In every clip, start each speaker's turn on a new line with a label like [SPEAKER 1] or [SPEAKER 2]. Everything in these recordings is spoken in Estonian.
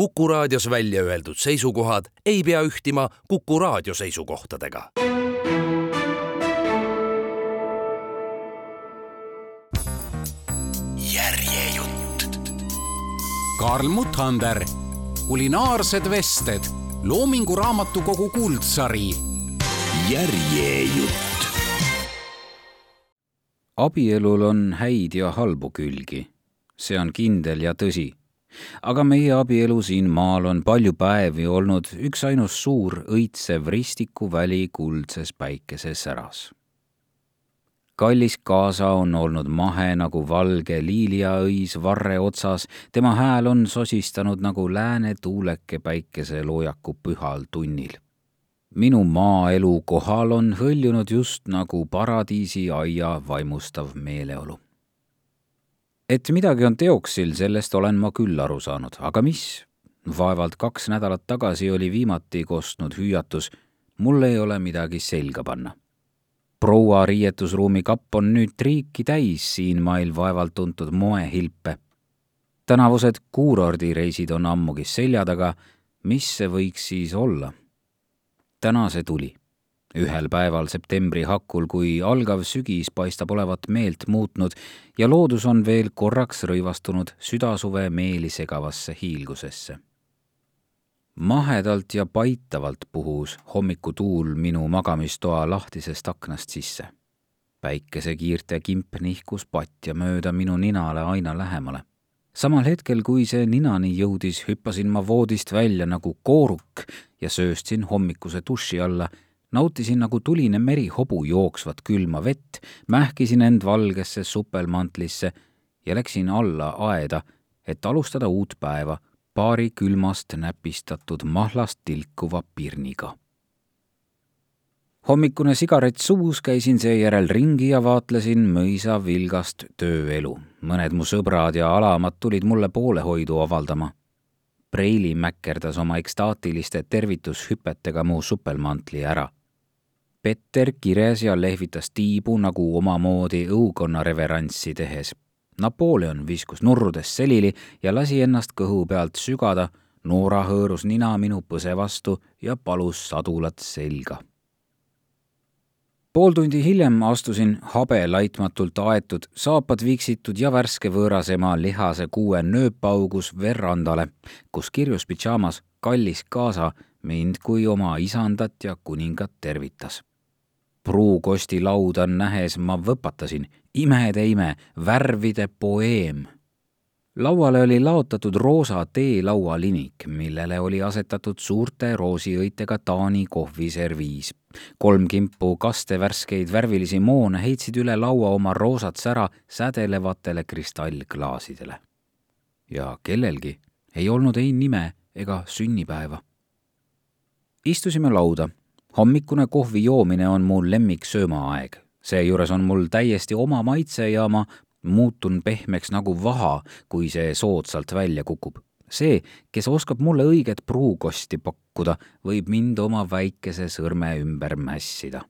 [SPEAKER 1] Kuku raadios välja öeldud seisukohad ei pea ühtima Kuku raadio seisukohtadega. järjejutt.
[SPEAKER 2] Karl Muttander, kulinaarsed vested, Loomingu Raamatukogu kuldsari.
[SPEAKER 1] järjejutt.
[SPEAKER 3] abielul on häid ja halbu külgi, see on kindel ja tõsi aga meie abielu siin maal on palju päevi olnud üksainus suur õitsev ristikuväli kuldses päikesesäras. kallis kaasa on olnud mahe nagu valge liiliaõis varre otsas, tema hääl on sosistanud nagu lääne tuuleke päikeseloojaku pühal tunnil minu maaelu kohal on hõljunud just nagu paradiisi aia vaimustav meeleolu et midagi on teoksil, sellest olen ma küll aru saanud, aga mis? vaevalt kaks nädalat tagasi oli viimati kostnud hüüatus, mul ei ole midagi selga panna. proua riietusruumi kapp on nüüd triiki täis siinmail vaevalt tuntud moehilpe. tänavused kuurordireisid on ammugi selja taga, mis see võiks siis olla? täna see tuli ühel päeval septembri hakul, kui algav sügis paistab olevat meelt muutnud ja loodus on veel korraks rõivastunud südasuve meeli segavasse hiilgusesse. mahedalt ja paitavalt puhus hommikutuul minu magamistoa lahtisest aknast sisse. päikesekiirte kimp nihkus patja mööda minu ninale aina lähemale samal hetkel, kui see ninani jõudis, hüppasin ma voodist välja nagu kooruk ja sööstsin hommikuse duši alla nautisin nagu tuline meri hobu jooksvat külma vett, mähkisin end valgesse supelmantlisse ja läksin alla aeda, et alustada uut päeva paari külmast näpistatud mahlast tilkuva pirniga. hommikune sigaret suus käisin seejärel ringi ja vaatlesin mõisa vilgast tööelu. mõned mu sõbrad ja alamad tulid mulle poolehoidu avaldama Preili mäkkerdas oma ekstaatiliste tervitushüpetega mu supelmantli ära Petter kires ja lehvitas tiibu nagu omamoodi õukonna reverantsi tehes. Napoleon viskus nurrudes selili ja lasi ennast kõhu pealt sügada, Noora hõõrus nina minu põse vastu ja palus sadulat selga. pool tundi hiljem astusin habe laitmatult aetud, saapad viksitud ja värske võõrasema lihase kuue nööpaugus verandale, kus kirjus pidžaamas kallis kaasa mind kui oma isandat ja kuningat tervitas pruukosti lauda nähes ma võpatasin, imede ime, värvide poeem. lauale oli laotatud roosa teelaualinik, millele oli asetatud suurte roosiõitega Taani kohviserviis. kolm kimpu kastevärskeid värvilisi moone heitsid üle laua oma roosat sära sädelevatele kristallklaasidele. ja kellelgi ei olnud ei nime ega sünnipäeva. istusime lauda hommikune kohvi joomine on mu lemmiksöömaaeg. seejuures on mul täiesti oma maitse ja ma muutun pehmeks nagu vaha, kui see soodsalt välja kukub. see, kes oskab mulle õiget pruukosti pakkuda, võib mind oma väikese sõrme ümber mässida.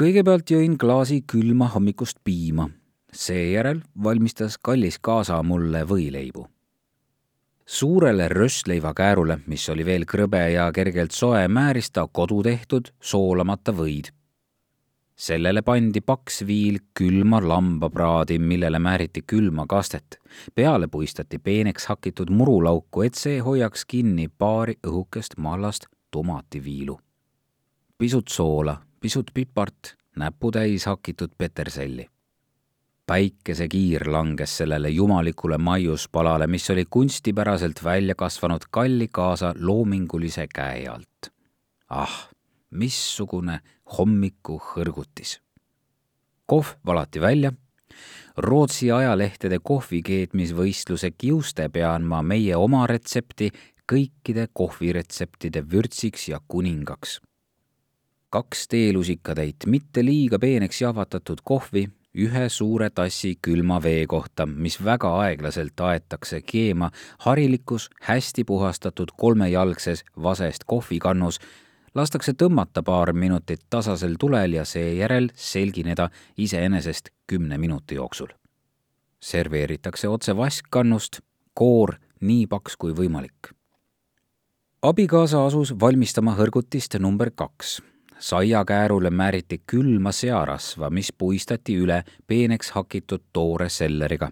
[SPEAKER 3] kõigepealt jõin klaasi külma hommikust piima, seejärel valmistas kallis kaasa mulle võileibu suurele röstleivakäärule, mis oli veel krõbe ja kergelt soe, määris ta kodutehtud soolamata võid. sellele pandi paks viil külma lambapraadi, millele määriti külma kastet. peale puistati peeneks hakitud murulauku, et see hoiaks kinni paari õhukest mallast tomativiilu. pisut soola, pisut pipart, näputäis hakitud peterselli päikesekiir langes sellele jumalikule maiuspalale, mis oli kunstipäraselt välja kasvanud kalli kaasa loomingulise käe alt. ah, missugune hommikuhõrgutis. kohv valati välja. Rootsi ajalehtede kohvikeetmisvõistluse kiuste pean ma meie oma retsepti kõikide kohviretseptide vürtsiks ja kuningaks kaks teelusikatäit mitte liiga peeneks jahvatatud kohvi ühe suure tassi külma vee kohta, mis väga aeglaselt aetakse keema harilikus, hästi puhastatud kolmejalgses vasest kohvikannus, lastakse tõmmata paar minutit tasasel tulel ja seejärel selgineda iseenesest kümne minuti jooksul. serveeritakse otse vaskkannust, koor nii paks kui võimalik. abikaasa asus valmistama hõrgutist number kaks. Saiakäärule määriti külma searasva, mis puistati üle peeneks hakitud toore selleriga.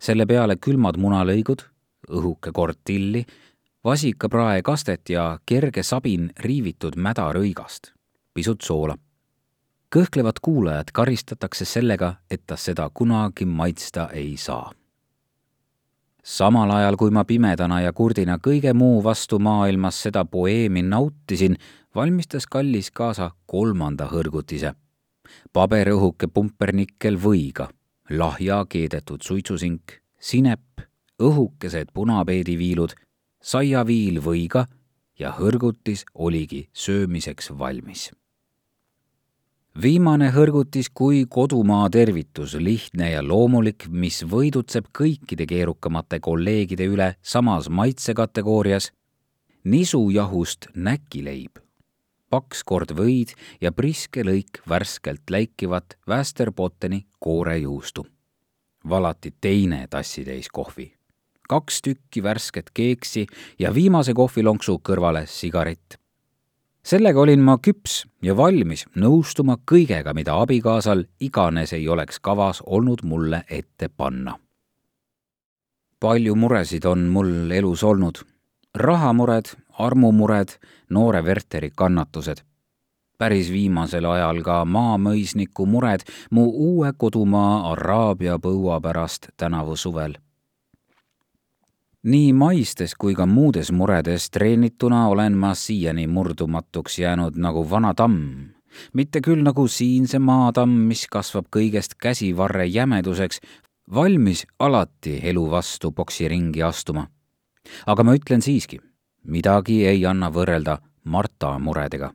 [SPEAKER 3] selle peale külmad munalõigud, õhuke kord tilli, vasikaprae kastet ja kerge sabin riivitud mädarõigast, pisut soola kõhklevad kuulajad karistatakse sellega, et ta seda kunagi maitsta ei saa. samal ajal, kui ma pimedana ja kurdina kõige muu vastu maailmas seda poeemi nautisin, valmistas kallis kaasa kolmanda hõrgutise. paberõhuke pumpernikkel võiga, lahja keedetud suitsusink, sinep, õhukesed punapeediviilud, saiaviil võiga ja hõrgutis oligi söömiseks valmis viimane hõrgutis kui kodumaa tervitus, lihtne ja loomulik, mis võidutseb kõikide keerukamate kolleegide üle samas maitsekategoorias, nisujahust näkileib, paks kord võid ja priske lõik värskelt läikivat Västerbotteni koorejuustu. valati teine tassitäis kohvi, kaks tükki värsket keeksi ja viimase kohvilonksu kõrvale sigaret sellega olin ma küps ja valmis nõustuma kõigega, mida abikaasal iganes ei oleks kavas olnud mulle ette panna. palju muresid on mul elus olnud. rahamured, armumured, noore Werteri kannatused. päris viimasel ajal ka maamõisniku mured mu uue kodumaa Araabia põua pärast tänavu suvel nii maistes kui ka muudes muredes treenituna olen ma siiani murdumatuks jäänud nagu vana tamm. mitte küll nagu siinse maatamm, mis kasvab kõigest käsivarre jämeduseks, valmis alati elu vastu poksiringi astuma. aga ma ütlen siiski, midagi ei anna võrrelda Marta muredega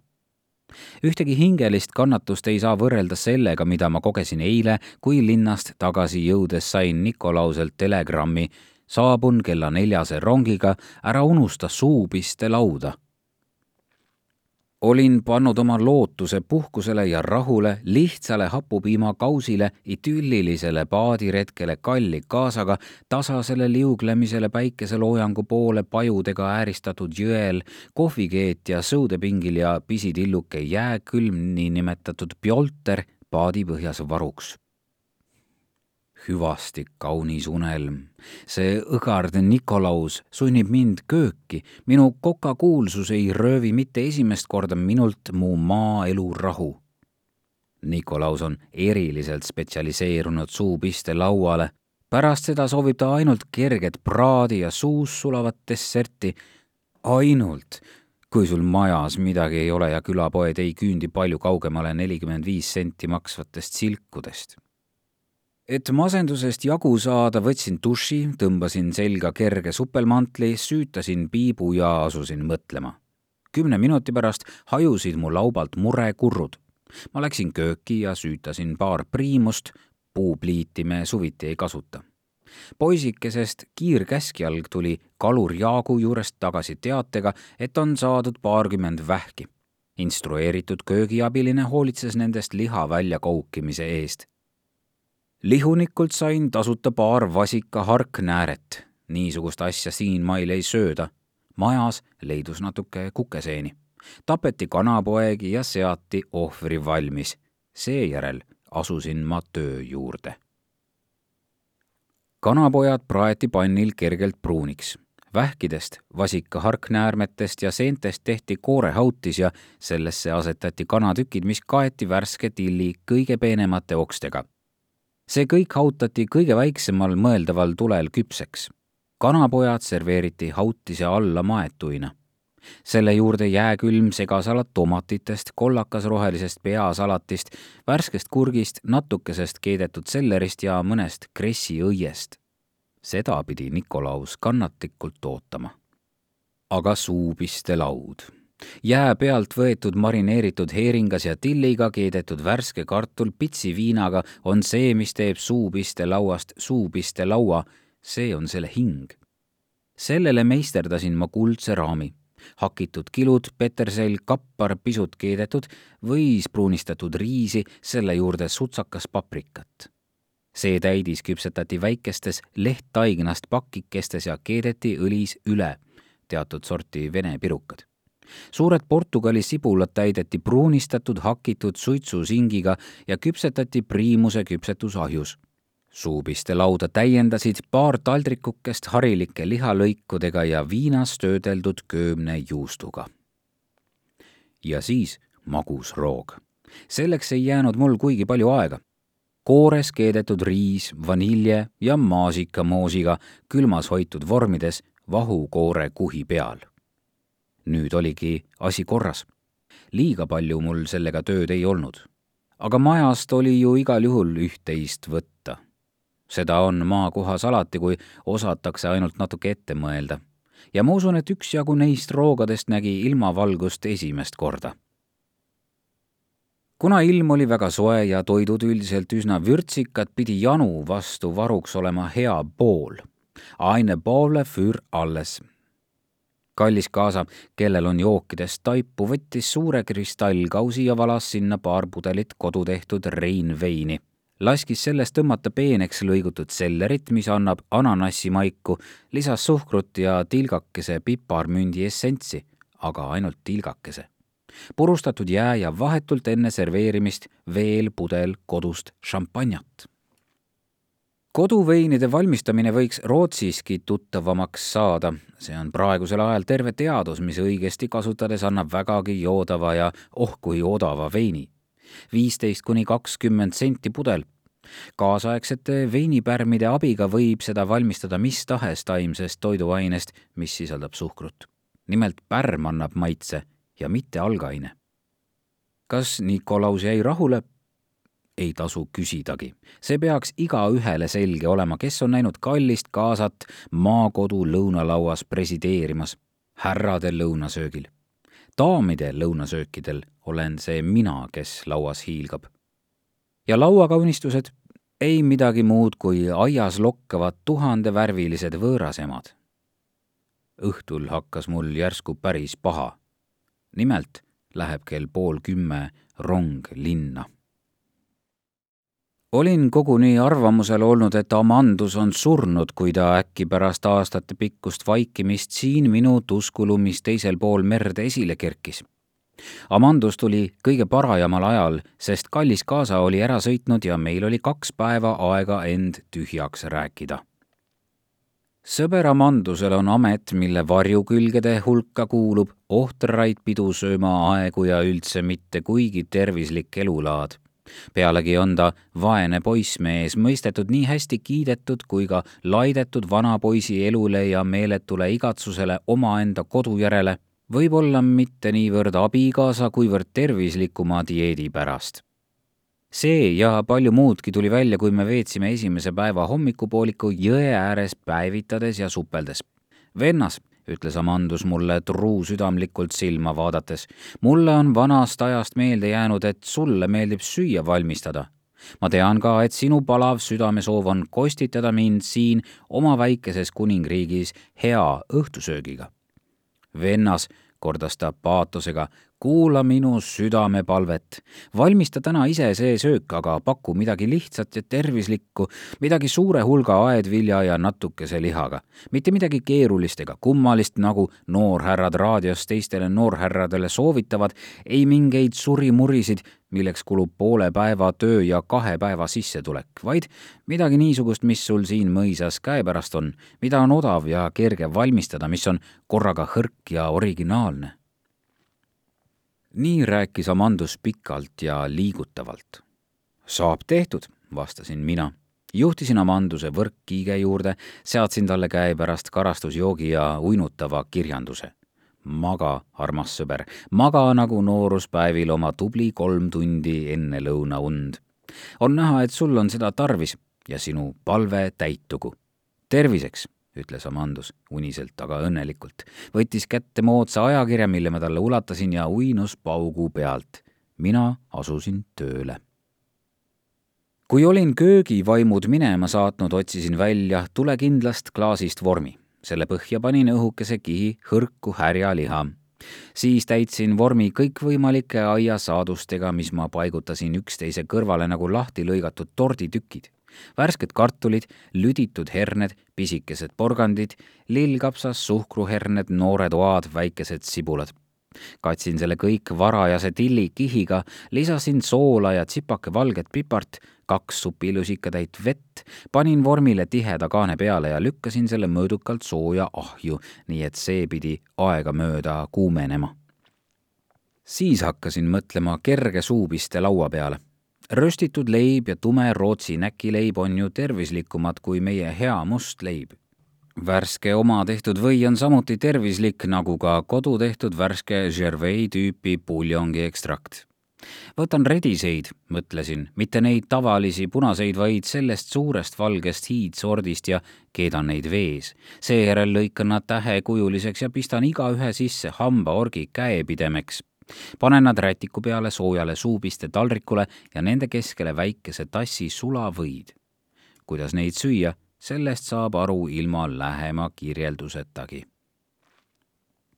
[SPEAKER 3] ühtegi hingelist kannatust ei saa võrrelda sellega, mida ma kogesin eile, kui linnast tagasi jõudes sain Nikolauselt telegrammi, saabun kella neljase rongiga, ära unusta suupiste lauda. Olin pannud oma lootuse puhkusele ja rahule, lihtsale hapupiimakausile, idüllilisele paadiretkele kalli kaasaga, tasasele liuglemisele päikeseloojangu poole pajudega ääristatud jõel, kohvikeetja sõudepingil ja pisitilluke jääkülm niinimetatud pjolter paadipõhjas varuks hüvastik, kaunis unelm. see õgard Nikolaus sunnib mind kööki, minu kokakuulsus ei röövi mitte esimest korda minult mu maaelu rahu. Nikolaus on eriliselt spetsialiseerunud suupiste lauale. pärast seda soovib ta ainult kerget praadi ja suus sulavat desserti. ainult, kui sul majas midagi ei ole ja külapoed ei küündi palju kaugemale nelikümmend viis senti maksvatest silkudest et masendusest jagu saada, võtsin duši, tõmbasin selga kerge supelmantli, süütasin piibu ja asusin mõtlema. kümne minuti pärast hajusid mu laubalt murekurrud. ma läksin kööki ja süütasin paar priimust, puupliiti me suviti ei kasuta. poisikesest kiirkäskjalg tuli kalur Jaagu juurest tagasi teatega, et on saadud paarkümmend vähki instrueeritud köögiabiline hoolitses nendest liha väljakoukimise eest lihunikult sain tasuta paar vasika harknääret. niisugust asja siinmail ei sööda. majas leidus natuke kukeseeni. tapeti kanapoegi ja seati ohvri valmis. seejärel asusin ma töö juurde. kanapojad praeti pannil kergelt pruuniks vähkidest, vasika harknäärmetest ja seentest tehti koorehautis ja sellesse asetati kanatükid, mis kaeti värske tilli kõige peenemate okstega see kõik hautati kõige väiksemal mõeldaval tulel küpseks. kanapojad serveeriti hautise alla maetuina. selle juurde jääkülm segasalat tomatitest, kollakasrohelisest peasalatist, värskest kurgist, natukesest keedetud sellerist ja mõnest kressiõiest. seda pidi Nikolaus kannatlikult ootama. aga suupiste laud jää pealt võetud marineeritud heeringas ja tilliga keedetud värske kartul pitsi viinaga on see, mis teeb suupiste lauast suupiste laua. see on selle hing. sellele meisterdasin ma kuldse raami. hakitud kilud, petersell, kappar, pisut keedetud, võis pruunistatud riisi, selle juurde sutsakas paprikat see täidis küpsetati väikestes lehttaignast pakikestes ja keedeti õlis üle, teatud sorti vene pirukad. Suured Portugali sibulad täideti pruunistatud hakitud suitsusingiga ja küpsetati priimuse küpsetusahjus suupiste lauda täiendasid paar taldrikukest harilike lihalõikudega ja viinas töödeldud köömnejuustuga. ja siis magusroog. selleks ei jäänud mul kuigi palju aega. koores keedetud riis, vanilje ja maasikamoosiga külmas hoitud vormides vahukoore kuhi peal. Nüüd oligi asi korras. liiga palju mul sellega tööd ei olnud. aga majast oli ju igal juhul üht-teist võtta seda on maakohas alati, kui osatakse ainult natuke ette mõelda. ja ma usun, et üksjagu neist roogadest nägi ilmavalgust esimest korda. kuna ilm oli väga soe ja toidud üldiselt üsna vürtsikad, pidi janu vastu varuks olema hea pool. Eine Pole für alles kallis kaasa, kellel on jookidest taipu, võttis suure kristallkausi ja valas sinna paar pudelit kodutehtud Rein veini laskis sellest tõmmata peeneks lõigutud sellerit, mis annab ananassi maiku, lisas suhkrut ja tilgakese piparmündi essentsi, aga ainult tilgakese. purustatud jää ja vahetult enne serveerimist veel pudel kodust šampanjat. Koduveinide valmistamine võiks Rootsiski tuttavamaks saada, see on praegusel ajal terve teadus, mis õigesti kasutades annab vägagi joodava ja oh kui odava veini viisteist kuni kakskümmend senti pudel. kaasaegsete veinipärmide abiga võib seda valmistada mis tahes taimsest toiduainest, mis sisaldab suhkrut. nimelt pärm annab maitse ja mitte algaine. kas Nikolaus jäi rahule? Ei tasu küsidagi. see peaks igaühele selge olema, kes on näinud kallist kaasat maakodu lõunalauas presideerimas, härrade lõunasöögil daamide lõunasöökidel olen see mina, kes lauas hiilgab. ja lauakaunistused ei midagi muud kui aias lokkavad tuhandevärvilised võõrasemad. õhtul hakkas mul järsku päris paha. nimelt läheb kell pool kümme rong linna olin koguni arvamusel olnud, et Amandus on surnud, kui ta äkki pärast aastatepikkust vaikimist siin minu Tusculumis teisel pool merd esile kerkis. Amandus tuli kõige parajamal ajal, sest kallis kaasa oli ära sõitnud ja meil oli kaks päeva aega end tühjaks rääkida. sõber Amandusel on amet, mille varjukülgede hulka kuulub ohtraid pidusööma aegu ja üldse mitte kuigi tervislik elulaad pealegi on ta vaene poissmees, mõistetud nii hästi kiidetud kui ka laidetud vanapoisi elule ja meeletule igatsusele omaenda kodu järele, võib-olla mitte niivõrd abikaasa, kuivõrd tervislikuma dieedi pärast. see ja palju muudki tuli välja, kui me veetsime esimese päeva hommikupooliku jõe ääres päevitades ja supeldes. vennas ütles Amandus mulle truusüdamlikult silma vaadates. mulle on vanast ajast meelde jäänud, et sulle meeldib süüa valmistada. ma tean ka, et sinu palav südamesoov on kostitada mind siin oma väikeses kuningriigis hea õhtusöögiga. vennas, kordas ta paatosega, kuula minu südamepalvet. valmista täna ise see söök, aga paku midagi lihtsat ja tervislikku, midagi suure hulga aedvilja ja natukese lihaga. mitte midagi keerulist ega kummalist, nagu noorhärrad raadios teistele noorhärradele soovitavad, ei mingeid surimurisid, milleks kulub poole päeva töö ja kahe päeva sissetulek, vaid midagi niisugust, mis sul siin mõisas käepärast on, mida on odav ja kerge valmistada, mis on korraga hõrk ja originaalne nii rääkis Amandus pikalt ja liigutavalt. saab tehtud, vastasin mina. juhtisin Amanduse võrkkiige juurde, seadsin talle käepärast karastusjoogi ja uinutava kirjanduse. maga, armas sõber, maga nagu nooruspäevil oma tubli kolm tundi enne lõunaund. on näha, et sul on seda tarvis ja sinu palve täitugu. terviseks ütles Amandus uniselt, aga õnnelikult. võttis kätte moodsa ajakirja, mille ma talle ulatasin ja uinus paugu pealt. mina asusin tööle. kui olin köögivaimud minema saatnud, otsisin välja tulekindlast klaasist vormi. selle põhja panin õhukese kihi hõrku härjaliha siis täitsin vormi kõikvõimalike aiasaadustega, mis ma paigutasin üksteise kõrvale nagu lahti lõigatud torditükid värsked kartulid, lüditud herned, pisikesed porgandid, lillkapsas, suhkruherned, noored oad, väikesed sibulad. katsin selle kõik varajase tillikihiga, lisasin soola ja tsipake valget pipart, kaks supilusikatäit vett, panin vormile tiheda kaane peale ja lükkasin selle mõõdukalt sooja ahju, nii et see pidi aegamööda kuumenema. siis hakkasin mõtlema kerge suupiste laua peale röstitud leib ja tume Rootsi näkileib on ju tervislikumad kui meie hea must leib. värske oma tehtud või on samuti tervislik, nagu ka kodutehtud värske Gervais tüüpi puljongi ekstrakt. võtan rediseid, mõtlesin, mitte neid tavalisi punaseid, vaid sellest suurest valgest hiidsordist ja keedan neid vees. seejärel lõikan nad tähekujuliseks ja pistan igaühe sisse hambaorgi käepidemeks panen nad rätiku peale soojale suupiste taldrikule ja nende keskele väikese tassi sulavõid. kuidas neid süüa, sellest saab aru ilma lähema kirjeldusestagi.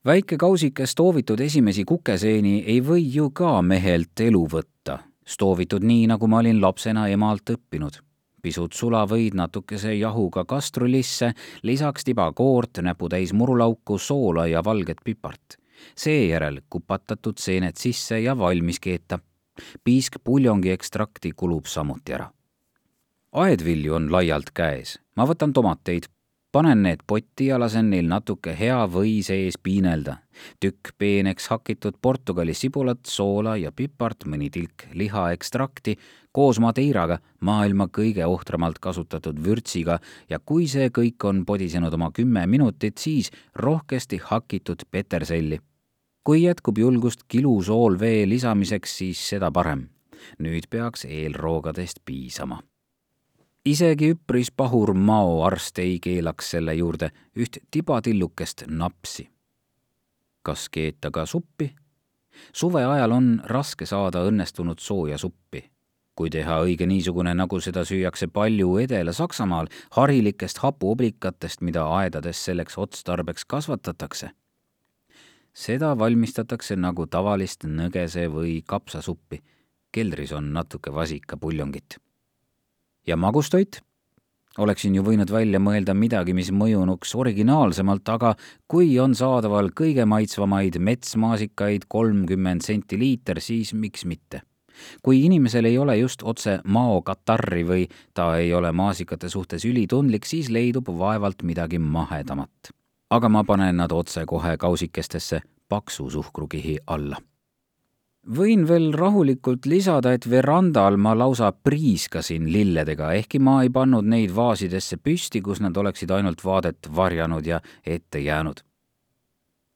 [SPEAKER 3] väike kausikas stoovitud esimesi kukeseeni ei või ju ka mehelt elu võtta, stoovitud nii, nagu ma olin lapsena emalt õppinud pisut sulavõid natukese jahuga kastrulisse, lisaks tiba koort, näputäis murulauku, soola ja valget pipart seejärel kupatatud seened sisse ja valmis keeta. piisk puljongi ekstrakti kulub samuti ära. aedvilju on laialt käes, ma võtan tomateid, panen need potti ja lasen neil natuke hea või sees piinelda. tükk peeneks hakitud Portugali sibulat, soola ja pipart, mõni tilk lihaekstrakti koos madeiraga, maailma kõige ohtramalt kasutatud vürtsiga ja kui see kõik on podisenud oma kümme minutit, siis rohkesti hakitud peterselli kui jätkub julgust kilusool vee lisamiseks, siis seda parem. nüüd peaks eelroogadest piisama. isegi üpris pahur Mao arst ei keelaks selle juurde üht tibatillukest napsi. kas keeta ka suppi? suve ajal on raske saada õnnestunud sooja suppi kui teha õige niisugune, nagu seda süüakse palju Edela-Saksamaal, harilikest hapuoblikatest, mida aedades selleks otstarbeks kasvatatakse seda valmistatakse nagu tavalist nõgese või kapsasuppi. keldris on natuke vasikapuljongit. ja magustoit? oleksin ju võinud välja mõelda midagi, mis mõjunuks originaalsemalt, aga kui on saadaval kõige maitsvamaid metsmaasikaid kolmkümmend senti liiter, siis miks mitte kui inimesel ei ole just otse maokatarri või ta ei ole maasikate suhtes ülitundlik, siis leidub vaevalt midagi mahedamat aga ma panen nad otsekohe kausikestesse paksu suhkrukihi alla. võin veel rahulikult lisada, et verandal ma lausa priiskasin lilledega, ehkki ma ei pannud neid vaasidesse püsti, kus nad oleksid ainult vaadet varjanud ja ette jäänud.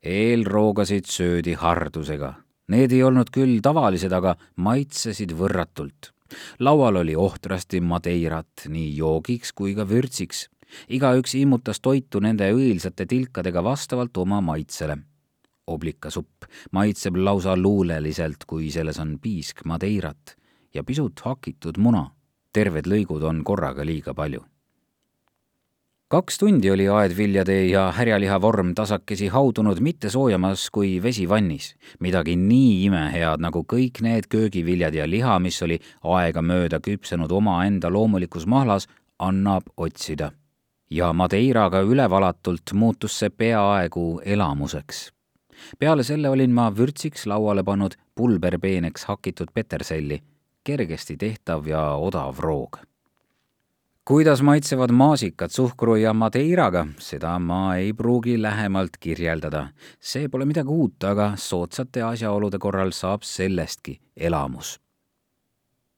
[SPEAKER 3] eelroogasid söödi hardusega. Need ei olnud küll tavalised, aga maitsesid võrratult laual oli ohtrasti madeirat nii joogiks kui ka vürtsiks igaüks immutas toitu nende õilsate tilkadega vastavalt oma maitsele. oblikasupp maitseb lausa luuleliselt, kui selles on piisk madeirat ja pisut hakitud muna. terved lõigud on korraga liiga palju kaks tundi oli aedviljade ja härjaliha vorm tasakesi haudunud mitte soojamas kui vesi vannis. midagi nii imehead nagu kõik need köögiviljad ja liha, mis oli aegamööda küpsenud omaenda loomulikus mahlas, annab otsida ja Madeiraga ülevalatult muutus see peaaegu elamuseks. peale selle olin ma vürtsiks lauale pannud pulberpeeneks hakitud peterselli, kergesti tehtav ja odav roog. kuidas maitsevad maasikad suhkru ja Madeiraga, seda ma ei pruugi lähemalt kirjeldada. see pole midagi uut, aga soodsate asjaolude korral saab sellestki elamus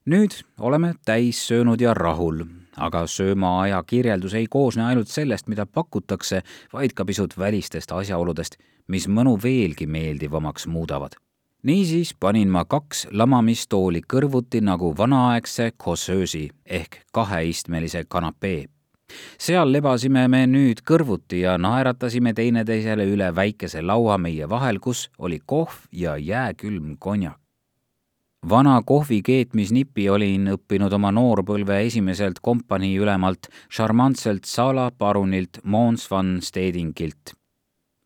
[SPEAKER 3] nüüd oleme täis söönud ja rahul, aga söömaaja kirjeldus ei koosne ainult sellest, mida pakutakse, vaid ka pisut välistest asjaoludest, mis mõnu veelgi meeldivamaks muudavad. niisiis panin ma kaks lamamistooli kõrvuti nagu vanaaegse kossöösi ehk kaheistmelise kanapee seal lebasime me nüüd kõrvuti ja naeratasime teineteisele üle väikese laua meie vahel, kus oli kohv ja jääkülm konjak vana kohvi keetmisnipi olin õppinud oma noorpõlve esimeselt kompanii ülemalt šarmantselt Sala parunilt Mons van Stedingilt.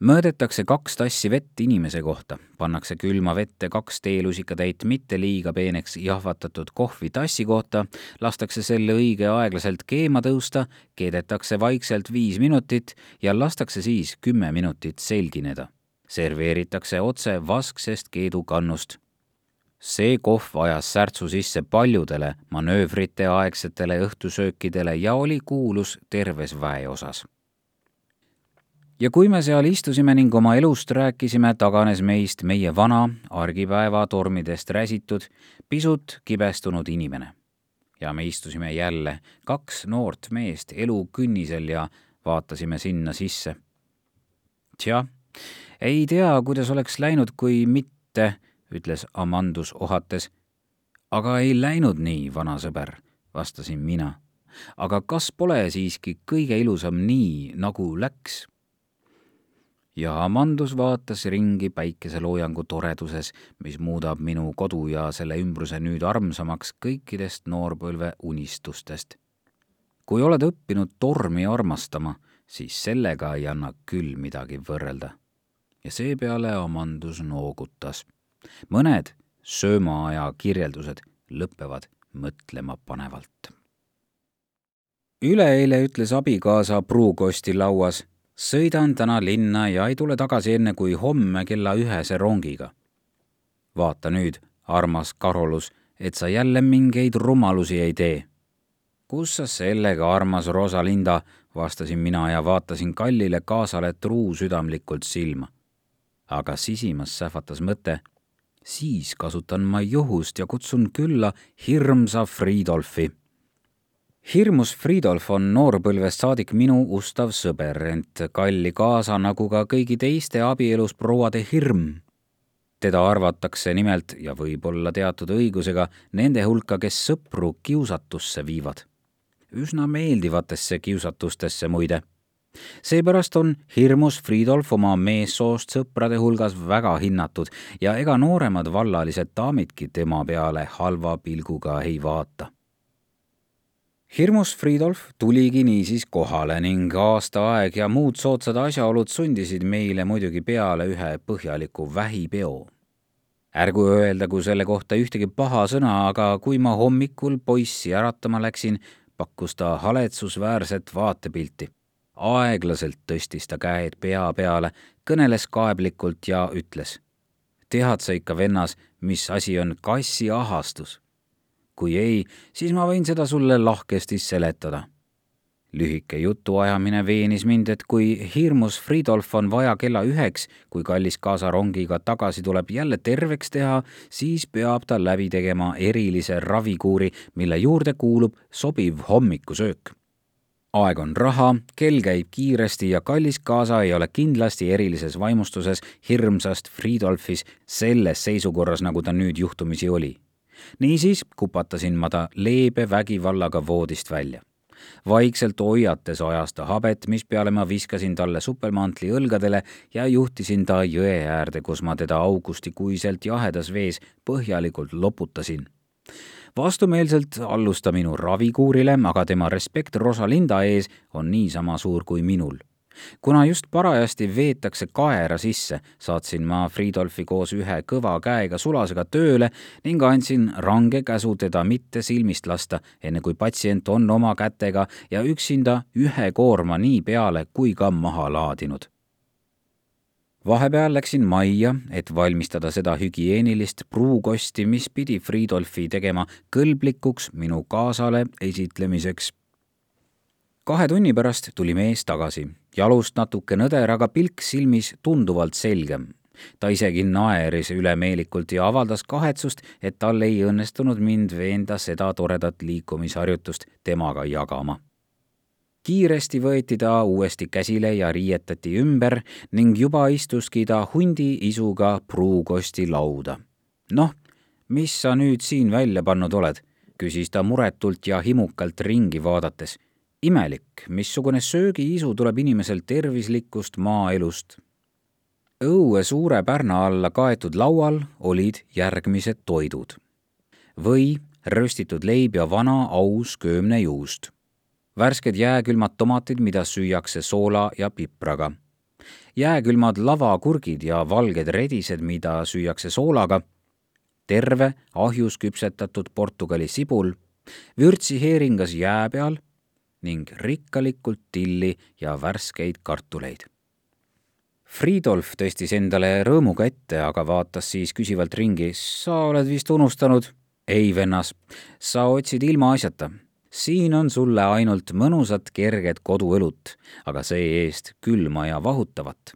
[SPEAKER 3] mõõdetakse kaks tassi vett inimese kohta, pannakse külma vette kaks teelusikatäit mitte liiga peeneks jahvatatud kohvi tassi kohta, lastakse selle õige aeglaselt keema tõusta, keedetakse vaikselt viis minutit ja lastakse siis kümme minutit selgineda. serveeritakse otse vasksest keedukannust see kohv ajas särtsu sisse paljudele manöövrite aegsetele õhtusöökidele ja oli kuulus terves väeosas ja kui me seal istusime ning oma elust rääkisime, taganes meist meie vana, argipäeva tormidest räsitud, pisut kibestunud inimene. ja me istusime jälle, kaks noort meest elu künnisel ja vaatasime sinna sisse. tjah, ei tea, kuidas oleks läinud, kui mitte, ütles Amandus ohates. aga ei läinud nii, vana sõber, vastasin mina. aga kas pole siiski kõige ilusam nii, nagu läks? ja Amandus vaatas ringi päikeseloojangu toreduses, mis muudab minu kodu ja selle ümbruse nüüd armsamaks kõikidest noorpõlve unistustest. kui oled õppinud tormi armastama, siis sellega ei anna küll midagi võrrelda. ja seepeale Amandus noogutas. Mõned söömaaja kirjeldused lõpevad mõtlemapanevalt. üleeile ütles abikaasa pruukosti lauas sõidan täna linna ja ei tule tagasi enne kui homme kella ühese rongiga. vaata nüüd, armas Karolus, et sa jälle mingeid rumalusi ei tee. kus sa sellega, armas Rosalinda, vastasin mina ja vaatasin kallile kaasale truusüdamlikult silma. aga sisimas sähvatas mõte, siis kasutan ma juhust ja kutsun külla hirmsa Friedolfi hirmus Fridolf on noorpõlvest saadik minu ustav sõber, ent kalli kaasa nagu ka kõigi teiste abielus prouade hirm. teda arvatakse nimelt ja võib-olla teatud õigusega nende hulka, kes sõpru kiusatusse viivad. üsna meeldivatesse kiusatustesse muide. Seepärast on hirmus Fridolf oma meessoost sõprade hulgas väga hinnatud ja ega nooremad vallalised daamidki tema peale halva pilguga ei vaata hirmus Fridolf tuligi niisiis kohale ning aastaaeg ja muud soodsad asjaolud sundisid meile muidugi peale ühe põhjaliku vähipeo. ärgu öeldagu selle kohta ühtegi paha sõna, aga kui ma hommikul poissi äratama läksin, pakkus ta haletsusväärset vaatepilti. Aeglaselt tõstis ta käed pea peale, kõneles kaeblikult ja ütles. tead sa ikka, vennas, mis asi on kassiahastus? kui ei, siis ma võin seda sulle lahkesti seletada. lühike jutuajamine veenis mind, et kui hirmus Fridolf on vaja kella üheks, kui kallis kaasa rongiga tagasi tuleb, jälle terveks teha, siis peab ta läbi tegema erilise ravikuuri, mille juurde kuulub sobiv hommikusöök aeg on raha, kell käib kiiresti ja kallis kaasa ei ole kindlasti erilises vaimustuses hirmsast Fridolfis selles seisukorras, nagu ta nüüd juhtumisi oli niisiis kupatasin ma ta leebe vägivallaga voodist välja. vaikselt hoiates ajas ta habet, mispeale ma viskasin talle supelmantli õlgadele ja juhtisin ta jõe äärde, kus ma teda augustikuiselt jahedas vees põhjalikult loputasin vastumeelselt allus ta minu ravikuurile, aga tema respekt Rosalinda ees on niisama suur kui minul. Kuna just parajasti veetakse kaera sisse, saatsin ma Fridolfi koos ühe kõva käega sulasega tööle ning andsin range käsu teda mitte silmist lasta, enne kui patsient on oma kätega ja üksinda ühe koorma nii peale kui ka maha laadinud vahepeal läksin majja, et valmistada seda hügieenilist pruukosti, mis pidi Fridolfi tegema kõlblikuks minu kaasale esitlemiseks. Kahe tunni pärast tuli mees tagasi, jalust natuke nõder, aga pilk silmis tunduvalt selgem. ta isegi naeris ülemeelikult ja avaldas kahetsust, et tal ei õnnestunud mind veenda seda toredat liikumisharjutust temaga jagama kiiresti võeti ta uuesti käsile ja riietati ümber ning juba istuski ta hundi isuga pruukosti lauda. noh, mis sa nüüd siin välja pannud oled? küsis ta muretult ja himukalt ringi vaadates imelik, missugune söögiisu tuleb inimesel tervislikust maaelust. õue suure pärna alla kaetud laual olid järgmised toidud. või röstitud leib ja vana aus köömnejuust. Värsked jääkülmad tomatid, mida süüakse soola ja pipraga. jääkülmad lavakurgid ja valged redised, mida süüakse soolaga, terve ahjus küpsetatud Portugali sibul, vürtsiheeringas jää peal ning rikkalikult tilli ja värskeid kartuleid. Fridolf tõstis endale rõõmuga ette, aga vaatas siis küsivalt ringi. sa oled vist unustanud? ei, vennas, sa otsid ilmaasjata siin on sulle ainult mõnusat kerget koduõlut, aga see-eest külma ja vahutavat.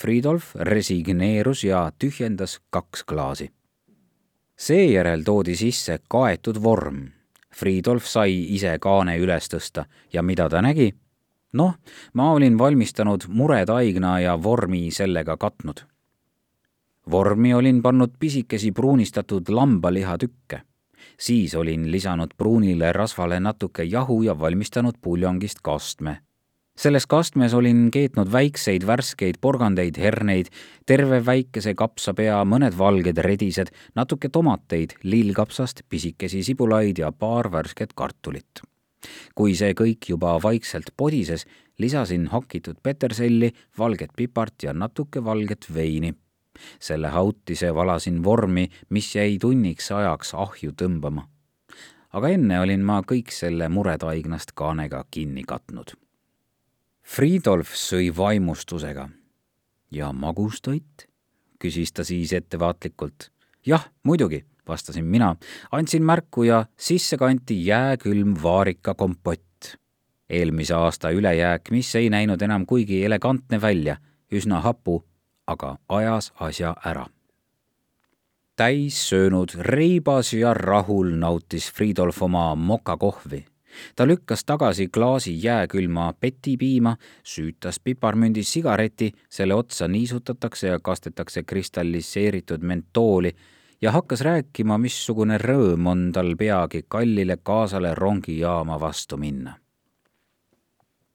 [SPEAKER 3] Fridolf resigneerus ja tühjendas kaks klaasi. seejärel toodi sisse kaetud vorm. Fridolf sai ise kaane üles tõsta ja mida ta nägi? noh, ma olin valmistanud muretaigna ja vormi sellega katnud. vormi olin pannud pisikesi pruunistatud lambalihatükke siis olin lisanud pruunile rasvale natuke jahu ja valmistanud puljongist kastme. selles kastmes olin keetnud väikseid värskeid porgandeid, herneid, terve väikese kapsapea, mõned valged redised, natuke tomateid, lillkapsast, pisikesi sibulaid ja paar värsket kartulit. kui see kõik juba vaikselt podises, lisasin hakitud peterselli, valget pipart ja natuke valget veini selle hautise valasin vormi, mis jäi tunniks ajaks ahju tõmbama. aga enne olin ma kõik selle muretaignast kaanega kinni katnud. Fridolf sõi vaimustusega. ja magustoit? küsis ta siis ettevaatlikult. jah, muidugi, vastasin mina, andsin märku ja sisse kanti jääkülm vaarikakompott. eelmise aasta ülejääk, mis ei näinud enam kuigi elegantne välja, üsna hapu aga ajas asja ära. täis söönud, reibas ja rahul nautis Fridolf oma mokakohvi. ta lükkas tagasi klaasi jääkülma petipiima, süütas piparmündis sigareti, selle otsa niisutatakse ja kastetakse kristalliseeritud mentooli ja hakkas rääkima, missugune rõõm on tal peagi kallile kaasale rongijaama vastu minna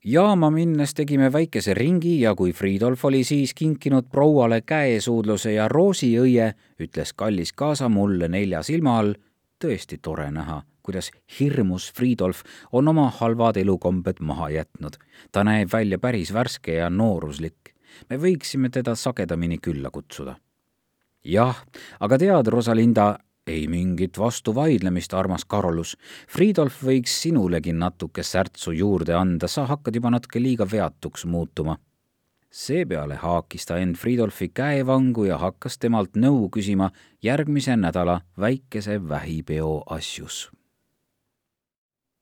[SPEAKER 3] jaama minnes tegime väikese ringi ja kui Fridolf oli siis kinkinud prouale käesuudluse ja roosiõie, ütles kallis kaasa mulle nelja silma all, tõesti tore näha, kuidas hirmus Fridolf on oma halvad elukombed maha jätnud. ta näeb välja päris värske ja nooruslik. me võiksime teda sagedamini külla kutsuda. jah, aga tead, Rosalinda, ei mingit vastuvaidlemist, armas Karolus. Fridolf võiks sinulegi natuke särtsu juurde anda, sa hakkad juba natuke liiga veatuks muutuma. seepeale haakis ta end Fridolfi käevangu ja hakkas temalt nõu küsima järgmise nädala väikese vähipeo asjus.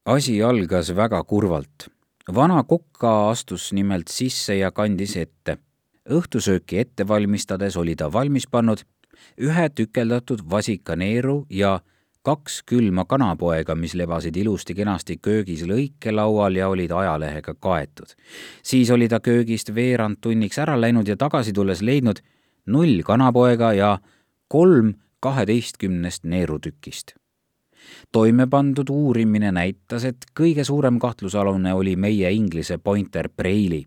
[SPEAKER 3] asi algas väga kurvalt. vana koka astus nimelt sisse ja kandis ette õhtusööki ette valmistades oli ta valmis pannud ühe tükeldatud vasikaneeru ja kaks külma kanapoega, mis lebasid ilusti-kenasti köögis lõikelaual ja olid ajalehega kaetud. siis oli ta köögist veerand tunniks ära läinud ja tagasi tulles leidnud null kanapoega ja kolm kaheteistkümnest neerutükist. toime pandud uurimine näitas, et kõige suurem kahtlusalune oli meie inglise pointer Preili.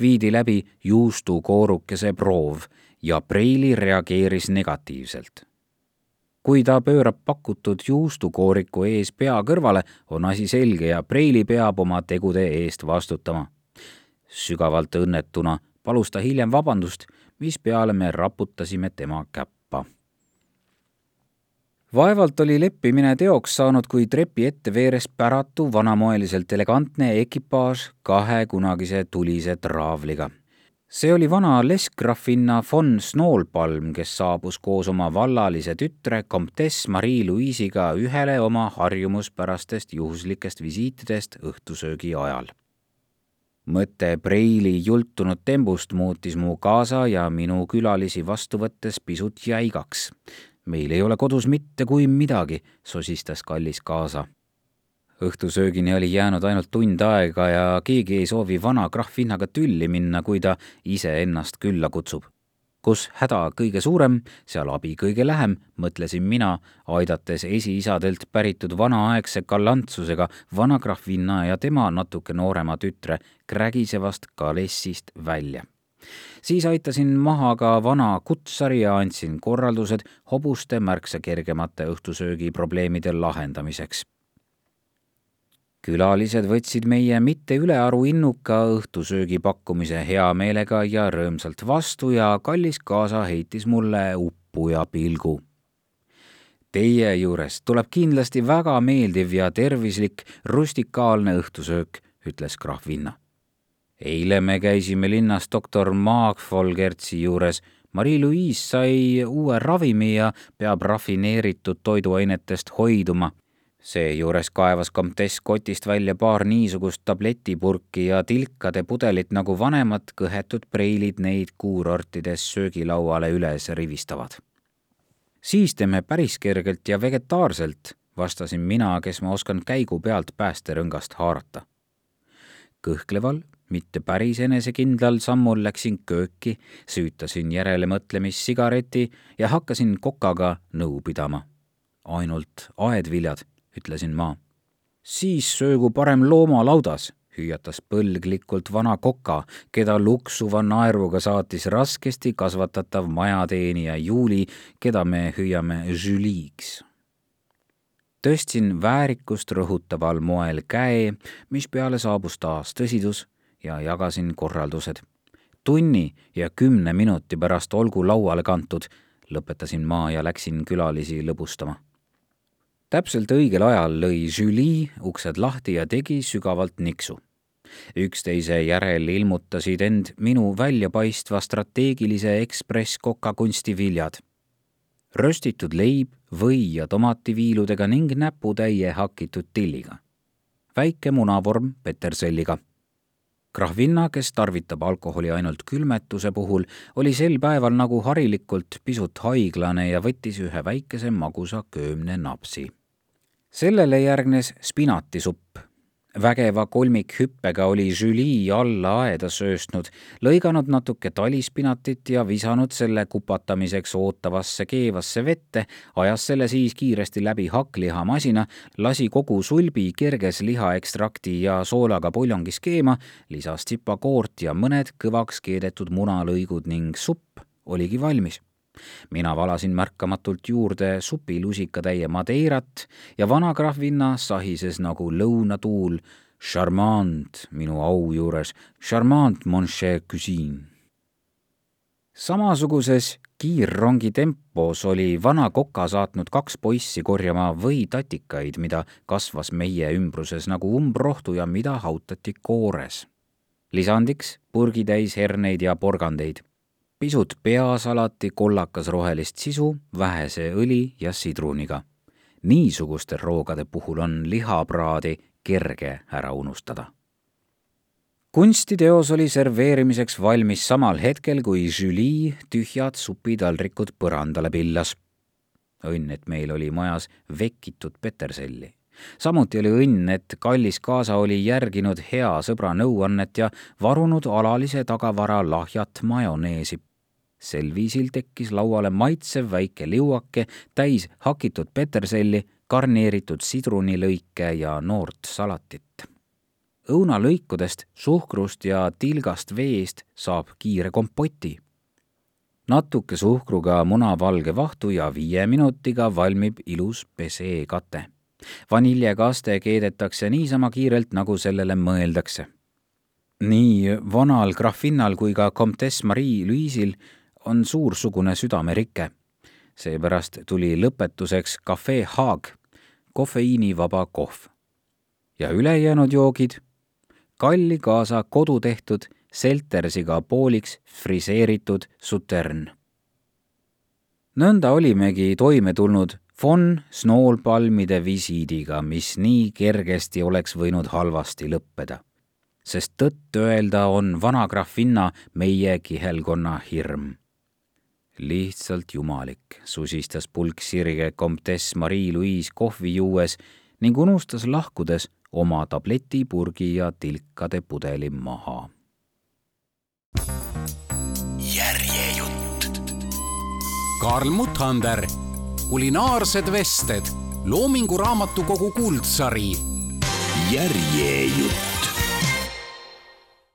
[SPEAKER 3] viidi läbi juustukoorukese proov ja Preili reageeris negatiivselt. kui ta pöörab pakutud juustukooriku ees pea kõrvale, on asi selge ja Preili peab oma tegude eest vastutama. sügavalt õnnetuna palus ta hiljem vabandust, mispeale me raputasime tema käppa vaevalt oli leppimine teoks saanud, kui trepi ette veeres päratu vanamoeliselt elegantne ekipaaž kahe kunagise tulise traavliga see oli vana leskgraffinna von Snowpalm, kes saabus koos oma vallalise tütre, komtess Marie-Louise'iga ühele oma harjumuspärastest juhuslikest visiitidest õhtusöögi ajal. mõte Preili jultunud tembust muutis mu kaasa ja minu külalisi vastu võttes pisut jäigaks. meil ei ole kodus mitte kui midagi, sosistas kallis kaasa õhtusöögini oli jäänud ainult tund aega ja keegi ei soovi vana krahvhinnaga tülli minna, kui ta iseennast külla kutsub. kus häda kõige suurem, seal abi kõige lähem, mõtlesin mina, aidates esiisadelt päritud vanaaegse gallantsusega vana krahvhinna ja tema natuke noorema tütre krägisevast kalessist välja siis aitasin maha ka vana kutsari ja andsin korraldused hobuste märksa kergemate õhtusöögi probleemide lahendamiseks külalised võtsid meie mitte ülearu innuka õhtusöögi pakkumise hea meelega ja rõõmsalt vastu ja kallis kaasa heitis mulle uppuja pilgu. Teie juures tuleb kindlasti väga meeldiv ja tervislik rustikaalne õhtusöök, ütles krahv Vinna. eile me käisime linnas doktor Mark Folgertsi juures Marie-Louise sai uue ravimi ja peab rafineeritud toiduainetest hoiduma. Seejuures kaevas komtess kotist välja paar niisugust tabletipurki ja tilkade pudelit, nagu vanemad kõhetud preilid neid kuurortides söögilauale üles rivistavad. siis teeme päris kergelt ja vegetaarselt, vastasin mina, kes ma oskan käigu pealt päästerõngast haarata. kõhkleval mitte päris enesekindlal sammul läksin kööki, süütasin järelemõtlemissigareti ja hakkasin kokaga nõu pidama. ainult aedviljad, ütlesin ma. siis söögu parem loomalaudas, hüüatas põlglikult vana koka, keda luksuva naeruga saatis raskesti kasvatatav majateenija Juuli, keda me hüüame Juliiks tõstsin väärikust rõhutaval moel käe, mispeale saabus taas tõsidus ja jagasin korraldused. tunni ja kümne minuti pärast olgu lauale kantud, lõpetasin ma ja läksin külalisi lõbustama. Täpselt õigel ajal lõi Julie uksed lahti ja tegi sügavalt niksu. üksteise järel ilmutasid end minu väljapaistva strateegilise ekspress-koka kunstiviljad röstitud leib või ja tomativiiludega ning näputäie hakitud tilliga. väike munavorm peterselliga Krahvinna, kes tarvitab alkoholi ainult külmetuse puhul, oli sel päeval nagu harilikult pisut haiglane ja võttis ühe väikese magusa köömne napsi. Sellele järgnes spinatisupp. Vägeva kolmikhüppega oli Julie alla aeda sööstnud, lõiganud natuke talispinatit ja visanud selle kupatamiseks ootavasse keevasse vette, ajas selle siis kiiresti läbi hakklihamasina, lasi kogu sulbi kerges lihaekstrakti ja soolaga puljongis keema, lisas tsipakoort ja mõned kõvaks keedetud munalõigud ning supp oligi valmis mina valasin märkamatult juurde supilusikatäie madeirat ja vana krahvinna sahises nagu lõunatuul. Charmant minu au juures, charmant mon cher cuisine. samasuguses kiirrongi tempos oli vana koka saatnud kaks poissi korjama võitatikaid, mida kasvas meie ümbruses nagu umbrohtu ja mida hautati koores. lisandiks purgitäis herneid ja porgandeid pisut peasalati kollakas rohelist sisu, vähese õli ja sidruniga. niisuguste roogade puhul on lihapraadi kerge ära unustada. kunstiteos oli serveerimiseks valmis samal hetkel, kui Julie tühjad supitaldrikud põrandale pillas. õnn, et meil oli majas vekitud peterselli samuti oli õnn, et kallis kaasa oli järginud hea sõbra nõuannet ja varunud alalise tagavara lahjat majoneesi sel viisil tekkis lauale maitsev väike liuake täis hakitud peterselli, garneeritud sidrunilõike ja noort salatit. õunalõikudest, suhkrust ja tilgast veest saab kiire kompoti. natuke suhkruga munavalge vahtu ja viie minutiga valmib ilus peseekate. vaniljekaste keedetakse niisama kiirelt, nagu sellele mõeldakse nii vanal graffinnal kui ka komtess Marie-Louise'il on suursugune südamerike. seepärast tuli lõpetuseks Cafe Haag, kofeiinivaba kohv. ja ülejäänud joogid, kalli kaasa kodutehtud seltersiga pooliks friseeritud sutern. nõnda olimegi toime tulnud von Snowpalmide visiidiga, mis nii kergesti oleks võinud halvasti lõppeda. sest tõtt öelda on vana graffinna meie kihelkonna hirm lihtsalt jumalik, susistas pulk sirge komtess Marie-Louise kohvi juues ning unustas lahkudes oma tabletipurgi ja tilkade pudeli maha.
[SPEAKER 2] järjejutt. Karl Muttander, kulinaarsed vested, Loomingu Raamatukogu kuldsari.
[SPEAKER 4] järjejutt